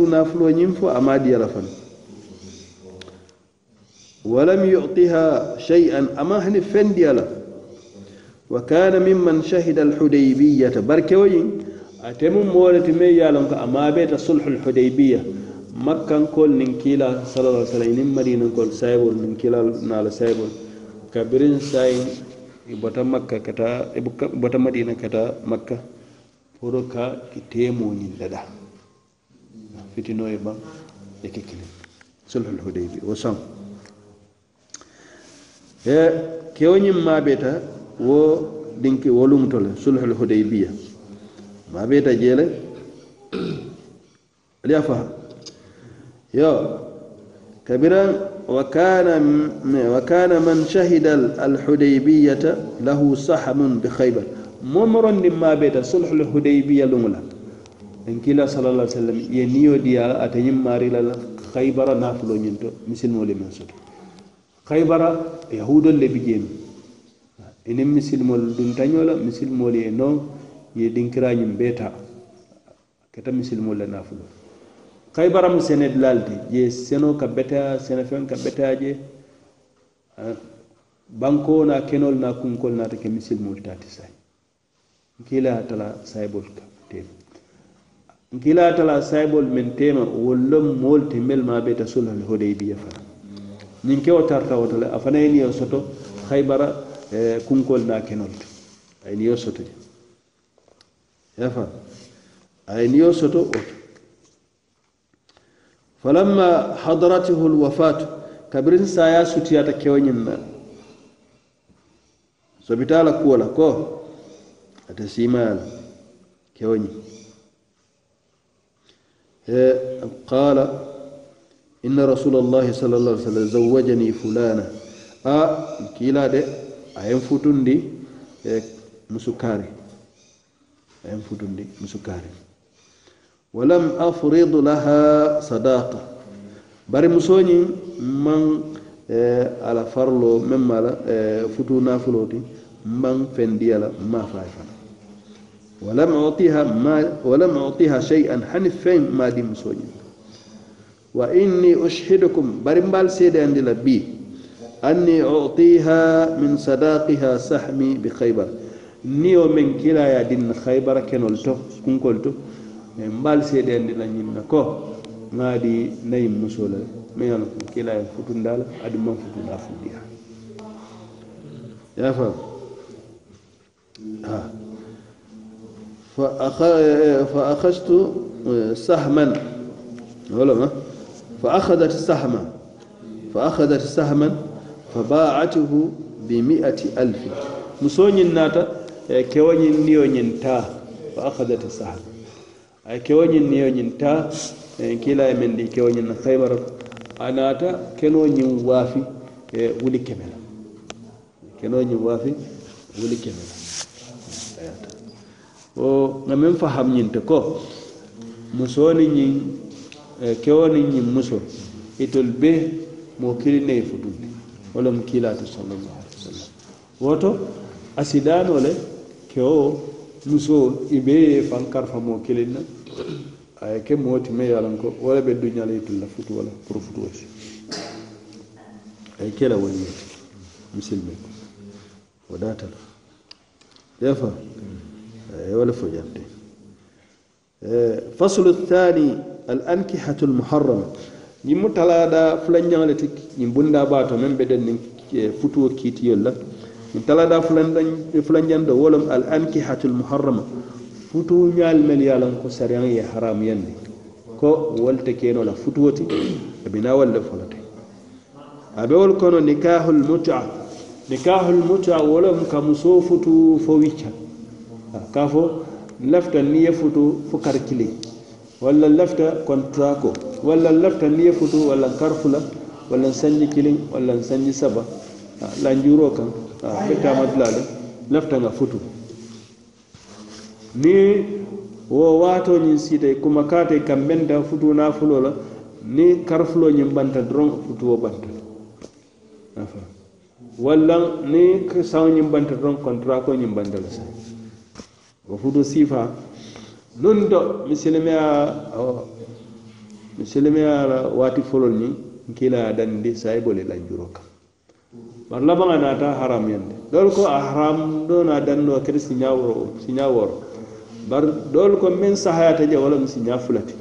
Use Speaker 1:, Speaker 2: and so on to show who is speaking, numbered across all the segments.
Speaker 1: futu nafulo ñiŋ fo ama diyala fana walam yutiha shay'an ama hani feŋ wa kana mimman shahida alhudaybiyata barkewo ñiŋ atemu mooleti meŋ ye a loŋ ko ama beta sulhu lhudaybiya makkankol niŋ kiila sallallahu alaihi wasallam niŋ madinankol sayibol niŋ kiila naala sayibol kabirin sayin i bota makka kata i bota madina kata makka pour ka i teemo ñiŋ dada fitino e ban e ke kelen sulhul hudaybi wo sam e kewo ñiŋ maabeta wo dinki wolumuto le sulhul hudaybiya maabeta jee le ali a faham yo kabiran وكان وكان من شهد الحديبية له سحم بخيبر ممر ما بيت sulhul hudaybiya لملا en kila sallallah sallam ye niyo diya ate marila maarila la haybara naafulo ñiŋ to misilimolu soto khaybara yahudol le bi jeemi inin misilimolu duntaño misilmol ye non ye dinkirañiŋ beta. Keta misilmol le nafulo. Haybara mu sene dilaal je seno ka betaya senefeŋ ka betaya je banko na kenol na kunkol nata ke misilmol tati say. Nkila tala saybol ka teemi kila tala saybol men tema wollom mool timmel ma beta sulhal hudaybiya fana ñin kewo tarta wo tale a fana ye niyo soto haybara e, kunkol na kenol to a ye niyo soto je. Yafa a ye niyo soto oto falamma hadaratuhu lwafatu kabirin saya sutiyata kewoñin na sobitala kuwola ko ate simayala la kewoñin qala inna رسول الله sal llah عليه sallam zawajani fulana a kiila de ayen futundi e musukari ayen futundi musukari walam afrid laha sadaqa bari musoñi man ala farlo men mala futu nafuloti man fendiyala ma fay fana walam ولم أعطيها ما ولم أعطيها شيئا حنف فين ما دي مسوجين وإني أشهدكم برمبال سيدي عند لبي أني أعطيها من صداقها سحمي بخيبر نيو din khaybar kenol to kunkol to e كنكولتو mbal seedeende la ñinna ko ŋaadi nayin muso la mais ala ko kilayen futunda la aduma futunda fudiya yaafam فأخذت آه، سهما. علماء فأخذت سهما. فأخذت سهما فباعته بمئة ألف. مسوني الناتا آه، كوني نيونين تا. فأخذت سهما. كوني كوانين نيونين تا. كلا من دي كوانين أنا أناتا كنوني وافي ولي كملا كنوني وافي ولي كملا wo ŋa meŋ faham ñinti ko musoo ni ñiŋ e, kewo ni ñiŋ muso itolu be moo kili ne ye futundi wo lemu kiilaatu salallahu alai wa sallam. Woto asidaano le kewo musoo i be ye faŋ karifa moo kiliŋ na a ye ke moo ti me ye a loŋ ko wo le be duña la itolu la futuwo la pour futu si a kela ke la wo ñeeti misilime ko wo daata la yafa Eh, wala fo jante eh, faslu thani al ankihatu al muharrama ñiŋ mu talaada fulanjaŋo ti ñiŋ bunda bato men be den niŋ eh, futuo kiitiyol la. Ñiŋ talaada fulanjaŋ wolom al ankihatu al muharrama futuu ñaalu melu ye ko sariyan ye haram haramuyandi ko wolte keno la futuo ti a binaa wolu le fo kono nikahul muta nikahul muta wolom ka muso futu fo wicca. Ka fo lafta ni ye futu fo kar kili walla lafta contrat ko. Walla lafta ni ye futu walla karfula walla sanji kilin walla sanji saba. Lanjuro kan. Fetamadulale lafta nga futu. Ni wo waato ñiŋ siita kuma kaate kam benta futu naafulo la ni karafulo ñiŋ banta doroŋ futuwo banta. Walla ni saŋo ñiŋ banta doroŋ contrat ko ñiŋ banta la sa. wo futu sifa nun to misilimeya misilimeya la waati folol ni nkila dandi sayibo e le lanjuro kam. Bari labaŋa naata haram yande doolu ko a haram do na danno kedi siña woro siña woro bari doolu ko meŋ sahayata je wala mu siña fulati.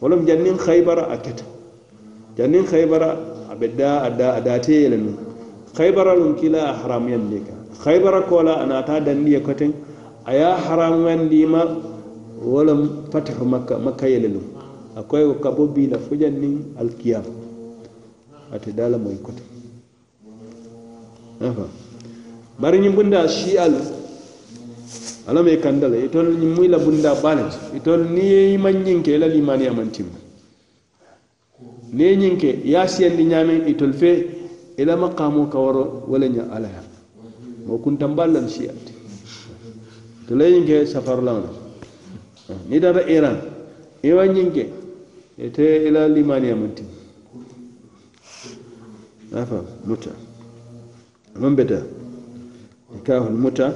Speaker 1: Wala mu janniŋ haybara a keta. Janniŋ haybara a be daa a daa a daateye le nuŋ haybara luŋ kila a haram yandi ka. Haybara kola a naata dandi ye koteŋ. a ye haramuyandiima wo le fatihu makka makka yele lum a koye la fo jaŋ niŋ alikiyama ate daa la moyi bari ñiŋ bunda siiyalu alla ma i kanda la itolu ñiŋ la bunda baa le ti itolu ke la limaaniya maŋ timma niŋ ye ñiŋ ke i ye fe i la maqaamoo ka waro wo le ña alla ya moo to lay ñiŋ ke safarlaŋo le niŋ tata iran. Iwa wa ñiŋ ke ite e ila limaniya maŋ timi afa muta. Maŋ beta. E nikahul muta.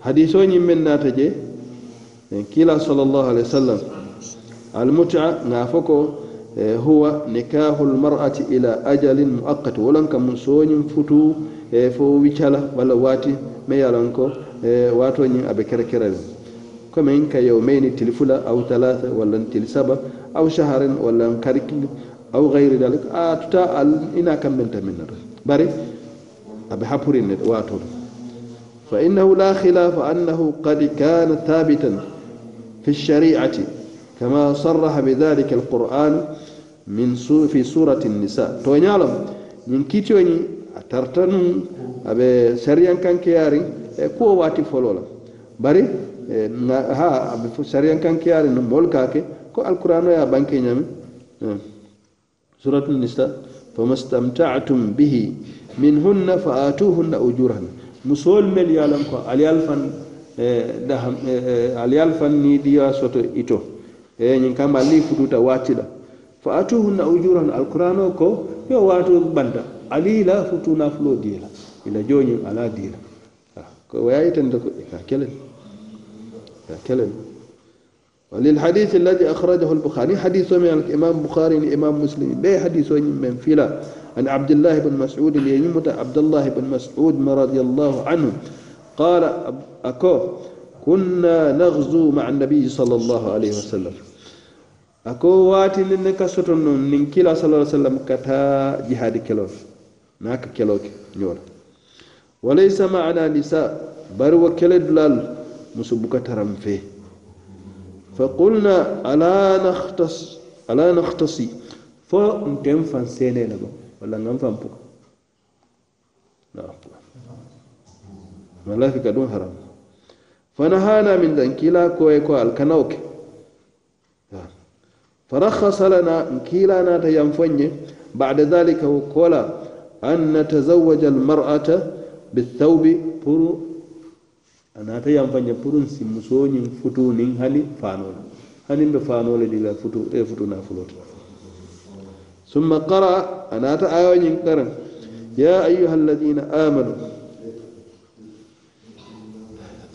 Speaker 1: Hadiso ñiŋ meŋ naata je. E kila sallallahu alaihi wasallam al muta ŋa fo ko huwa nikahul mar'ati ila ajalin muaqqat. Wolanka musoñin futu e fo wicala walla waati me yalanko wato ñiŋ a be kerekereŋ komin ka yawmaini tilfula aw talata walla tilsaba aw shaharin walla karikil aw gayri dalik a tuta al ina kammenta min nata bari abe hapurin ne wato fa innahu la khilafa annahu qad kana thabitan fi shari'ati kama sarraha bidhalika alquran min fi surati an-nisa to nyalam nyin kitiyo ni atartanu abe sariyan kanke yarin e kuwo waati folo la bari e, ha a be sariyan kankeyaari no moolu ka ke ko alkurano ye a banke ñami? Suratu nisa famastamtatum bihi minhunna fa atuhunna ujurahna musoolu mel ye ko aliyal fan e, e, aliyal fan ni diya soto ito. E ñin kamba li fututa waati la fa atuhunna ujurahna alkurano ko yo waato banta ali la futu nafuloo diye ila jooñiŋ ala dii la ka kelen ka kelen وللحديث الذي أخرجه البخاري حديث من الإمام البخاري الإمام مسلم. بي حديث من فلا عن عبد الله بن مسعود يمت عبد الله بن مسعود رضي الله عنه. قال أكو كنا نغزو مع النبي صلى الله عليه وسلم. أكو واتي لنك ستن من كلا صلى الله عليه وسلم كتا جهاد كيلو ناك كيلو نيولا. وليس معنا نساء برو كلا دلال مسبوك ترم فيه فقلنا ألا نختص ألا نختصي. فنتم فانسيني لبا ولا ننفع بك لا ولا في كدون حرام. فنهانا من ذنك لا كويكو الكنوك. فرخص لنا كيلا ناتا ينفني بعد ذلك وقال أن نتزوج المرأة بالثوب برو anata yam faña purun si musoñin futu nin hani fanole hanin be fanole dila futu e futu na fulota summa qara anata ayoñin karan ya ayuha alladina amanu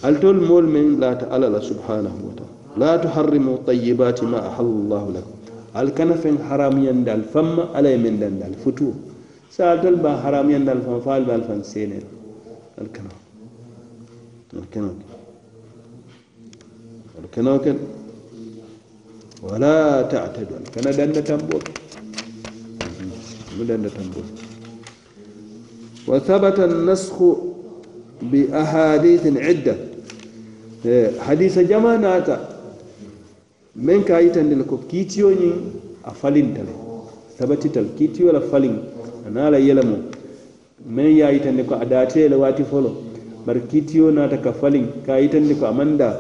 Speaker 1: altol mol men lata alala subhanahu wa taala la tuharrimu tayibati ma ahalla llahu lakum alkana fen haram yandal famma alay men dandal futu sa altol ba haram yandal fam faal be alfan senel alkana الكنوك الكنوك ولا تعتدوا. الكنا دند تنبوت. دند تنبوت. وثبت النسخ بأحاديث عدة. حديث جماناتا. من كايتن لكو كيتيوني أفلين تلي. ثبتت الكيتيو ولا فلين أنا لا يلمو. meŋ ye a yitandi ko a daate le waati folo bari kitiyo naata ka faliŋ ka a yitandi ko a maŋ daa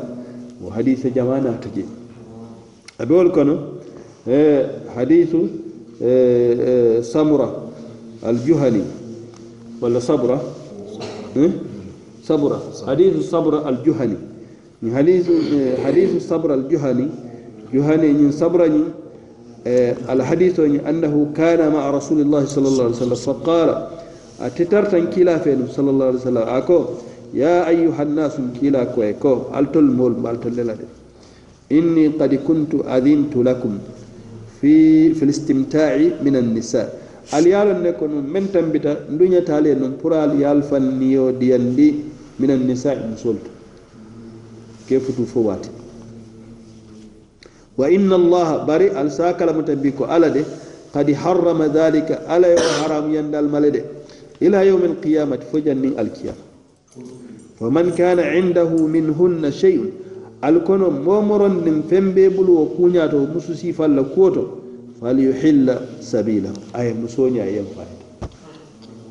Speaker 1: wo hadisa jama naata je a be wolu kono hadisu samura aljuhani walla sabra sabra hadisu sabra aljuhani hadisu hadisu sabra aljuhani juhani ñin sabra ñin الحديث أنه كان مع رسول الله صلى الله عليه وسلم فقال أتتر تنكيلا فينو صلى الله عليه وسلم أكو يا أيها الناس كيلا كويكو ألت المول مالت إني قد كنت أذنت لكم في في الاستمتاع من النساء أليال نكون من تنبتا دنيا تالي نمبر أليال فنيو ديال دي من النساء مسلط كيف تفوات وإن الله بري ألساك لم تبيكو ألا دي قد حرم ذلك ألا يحرم يندى الملدي ila yawmi alqiyamati fo jannin alkiyama. Fa man kana indahu minhunna shey'un alkono momoron nin fembe bulu wo kuñato musu sifalla kuwoto falyuhilla sabilahu aye musoña yen fayda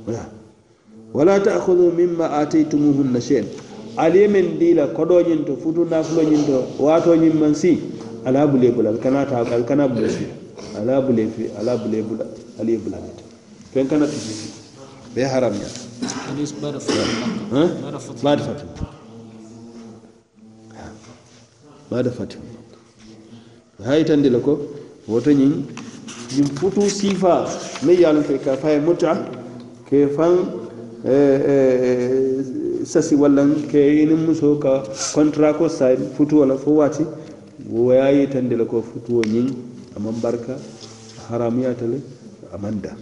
Speaker 1: wala wala ta'khudhu mimma ataytumuhunna shay'an. Aliye men dila koɗoñin to futu nafuloñin to watoñin man si ala bule bula alkanata alkana bule si ala bule fi ala bule bula aliye bulanete fen kana tisi bai haram
Speaker 2: ya? Ba
Speaker 1: da fatin ba da fatin haitan dila ko wata yin yin futu sifa. Mai yalon kai ka fayi muta. Ke fan eh, eh, sasi wallan ke yinin muso ka kontra ko sai futu wala fo wati. Wo yayi tan dila ko futu yin amman barka haram ya tale amanda.